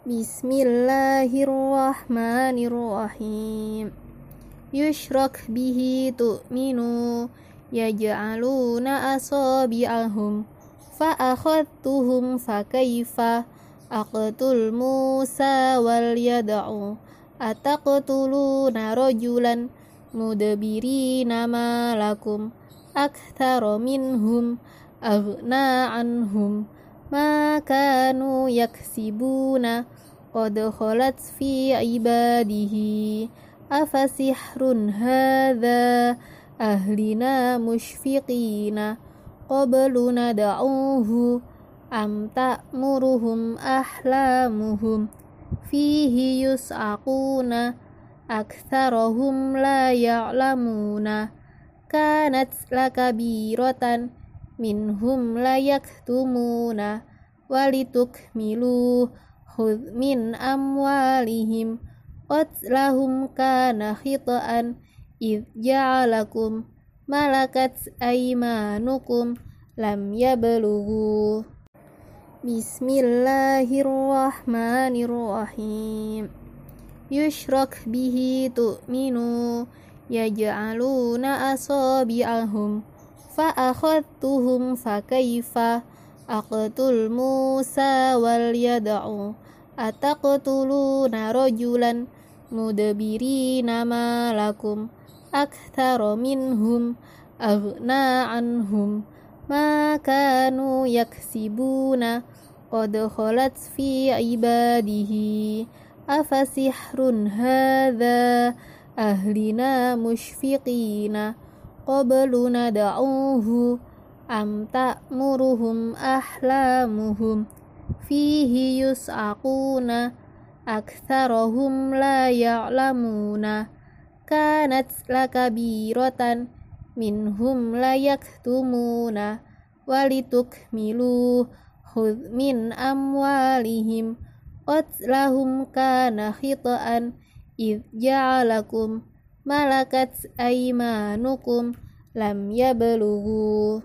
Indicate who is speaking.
Speaker 1: Bismillahirrahmanirrahim. Yushrak bihi tu'minu Yaj'aluna asabi'ahum Fa'akhadtuhum fakaifa Aqtul Musa wal yad'u Ataqtuluna rajulan Mudabirina ma lakum Akthara minhum Aghna anhum ما كانوا يكسبون قد خلت في عباده. أفسحر هذا أهلنا مشفقين. قبل ندعوه أم تأمرهم أحلامهم؟ فيه يسعقون أكثرهم لا يعلمون. كانت لكبيرة minhum layak tumuna walituk milu Hud min amwalihim qatlahum kana khita'an id ja'alakum malakat aimanukum lam yablughu. Bismillahirrahmanirrahim. Yushrak bihi tu'minu Yaj'aluna asabi'ahum Fa'akhadtuhum fakaifa aqtul Musa wal yad'u ataqtuluna rajulan Mudabiri nama lakum akthara minhum aghna anhum ma kanu yaksibuna qad khalat fi ibadihi afasihrun hadha ahlina mushfiqina qabluna da'uhu am ta'muruhum ahlamuhum fihi yus'aquna aktsarahum la ya'lamuna kanat lakabiratan minhum la yaktumuna walitukmilu khudh min amwalihim qatlahum kana khita'an idh ja'alakum malakat aimanukum lam yablughu